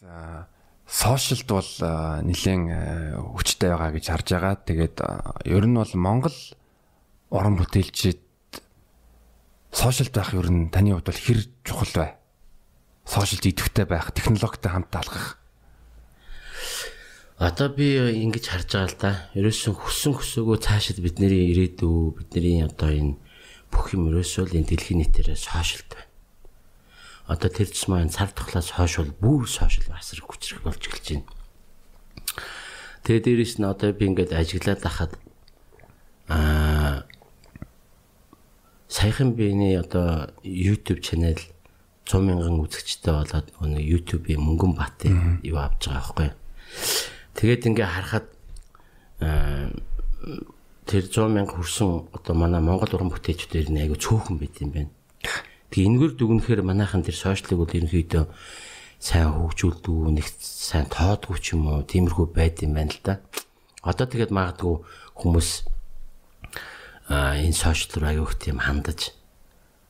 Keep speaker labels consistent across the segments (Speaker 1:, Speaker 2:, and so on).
Speaker 1: За сошиалд бол нэлээд хүчтэй байгаа гэж харж байгаа. Тэгээд ер нь бол Монгол уран бүтээлчид сошиалд байх ер нь таны хувьд бол хэр чухал вэ? Сошиалд идэвхтэй байх, технологитой хамт алхах.
Speaker 2: Одоо би ингэж харж байгаа л да. Ерөөсөн хүссэн хүсээгөө цаашид бидний ирээдүй, бидний одоо энэ бүх юм ерөөсөө л энэ дэлхийн нийтээр сошиалд байна. Одоо тэр ч маань цар тухлаас хойш бол бүр сошиал асар хүчрэх болж эхэлж байна. Тэгээ дээрэс нь одоо би ингээд ажиглаад хахад аа саяхан биений одоо YouTube channel 100 мянган үзэгчтэй болоод нэг YouTube-ийн мөнгөн бат юу авч байгаа байхгүй. Тэгээд ингээ харахад тэр 100 мянга хүрсэн одоо манай Монгол уран бүтээлчдээр нэг айгу цөөхөн байт юм байна. Тэгээ энэгээр дүгнэхээр манайхан тэр сошиалыг бол ерөнхийдөө сайн хөгжүүлдэг, нэг сайн тоодгүй ч юм уу, тиймэрхүү байд юм байна л да. Одоо тэгээд магадгүй хүмүүс а энэ сошиал руу аяг их тийм хандаж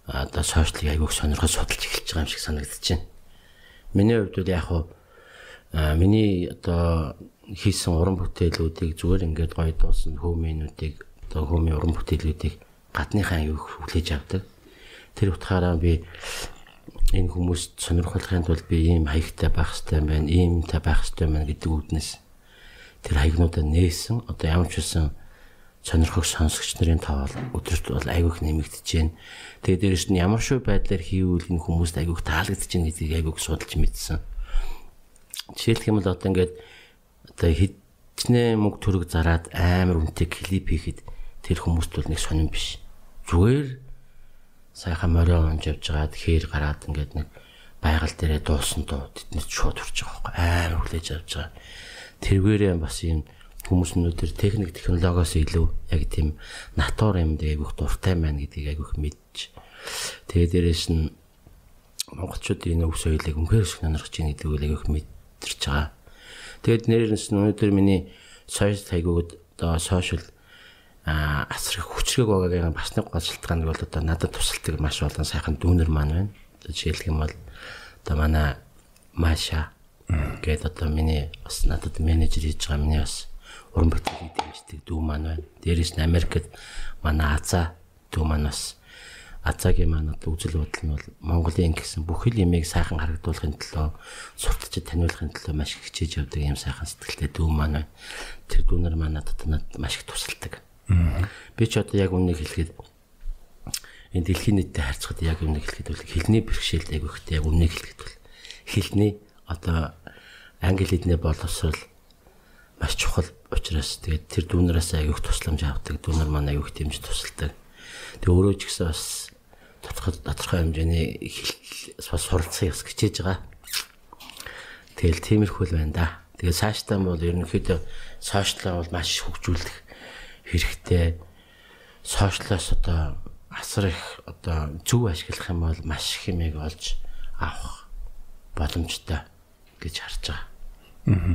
Speaker 2: одоо сошиалыг аяг их сонирхож судалж эхэлж байгаа юм шиг санагдаж байна. Миний хувьд бол яг хуу миний одоо хийсэн уран бүтээлүүдийг зүгээр ингээд гоё дуусан хөөмийнүүдийг одоо хөөмийн уран бүтээлүүдийг гадныхаа аюу хүлээж авдаг. Тэр утгаараа би энэ хүмүүст сонирхолтой тулд би ийм хаягтай байх хэрэгтэй байна, иймтэй байх хэрэгтэй байна гэдэг үднэс тэр хаягнуудаа нээсэн. Одоо ямар ч үсэн сонирхох сонсогч нарын тоо өдөрт бол айгүйх нэмэгдэж байна. Тэгээ дээрэс нь ямар шүү байдлаар хийвэл энэ хүмүүст айгүйх таалагдж байна гэдгийг айгүйх судалж мэдсэн. Жишээлх юм бол одоо ингээд одоо хитнээ мөнгө төрөг зараад амар үнэтэй клип хийхэд тэр хүмүүст бол нэг сонирн биш. Зүгээр сайхан морио онж явж байгаад хээр гараад ингээд нэг байгаль дээрээ дуусан дуу тэднээс шууд урж байгаа байхгүй амар хүлээж авч байгаа. Тэрвэрээ бас юм хүмүүс өнөөдөр техник технологиос илүү яг тийм натур юм дээр айгүйх дуртай байна гэдгийг айгүйх мэдж. Тэгээ дээрэс нь монголчуудын энэ өв соёлыг үнхээр сонирхож байгаа гэдгийг айгүйх мэдэрч байгаа. Тэгэд нэрнээс нь өнөөдөр миний сошиал тайгууд одоо сошиал асар их хүчрэг байгаагийн бас нэг гол шалтгаан нь бол одоо надад тусалдаг маш олон сайхан дүүнер маань байна. Жишээлх юм бол одоо манай Маша гээд одоо миний бас надад менежер хийж байгаа миний бас уран бүтээлийг дэмждэг дүү маань байна. Дээрээс нь Америкт манай Аза дүү маань бас Азагийн маань одоо үзэл бодол нь бол Монголын гэсэн бүхэл ямыг сайхан харагдуулахын төлөө сурталчид таниулахын төлөө маш их хичээж явдаг юм сайхан сэтгэлтэй дүү маань байна. Тэр дүүнэр маань надад маш их тусалдаг. Би ч одоо яг үннийг хэлэхэд энэ дэлхийн нийтэд харьцахад яг үннийг хэлэхэд бол хэлний бэрхшээлд айгүй ихтэй яг үннийг хэлэхэд бол хэлний одоо англи хэлний боловсрол маш чухал учраас тэгээд тэр дүүнээс аяг тусламж авдаг дүүнер маань аяг дэмж тусалдаг. Тэгээ өөрөө ч гэсэн бас тодорхой тодорхой хэмжээний бас суралцсан яс хичээж байгаа. Тэгэл тиймэрхүү л байна да. Тэгээ цаашдаа бол ерөнхийдөө сошиалаа бол маш хөгжүүлэх хэрэгтэй. Сошиалаас одоо асар их одоо зөв ашиглах юм бол маш юмыг олж авах боломжтой гэж харж байгаа. Аа.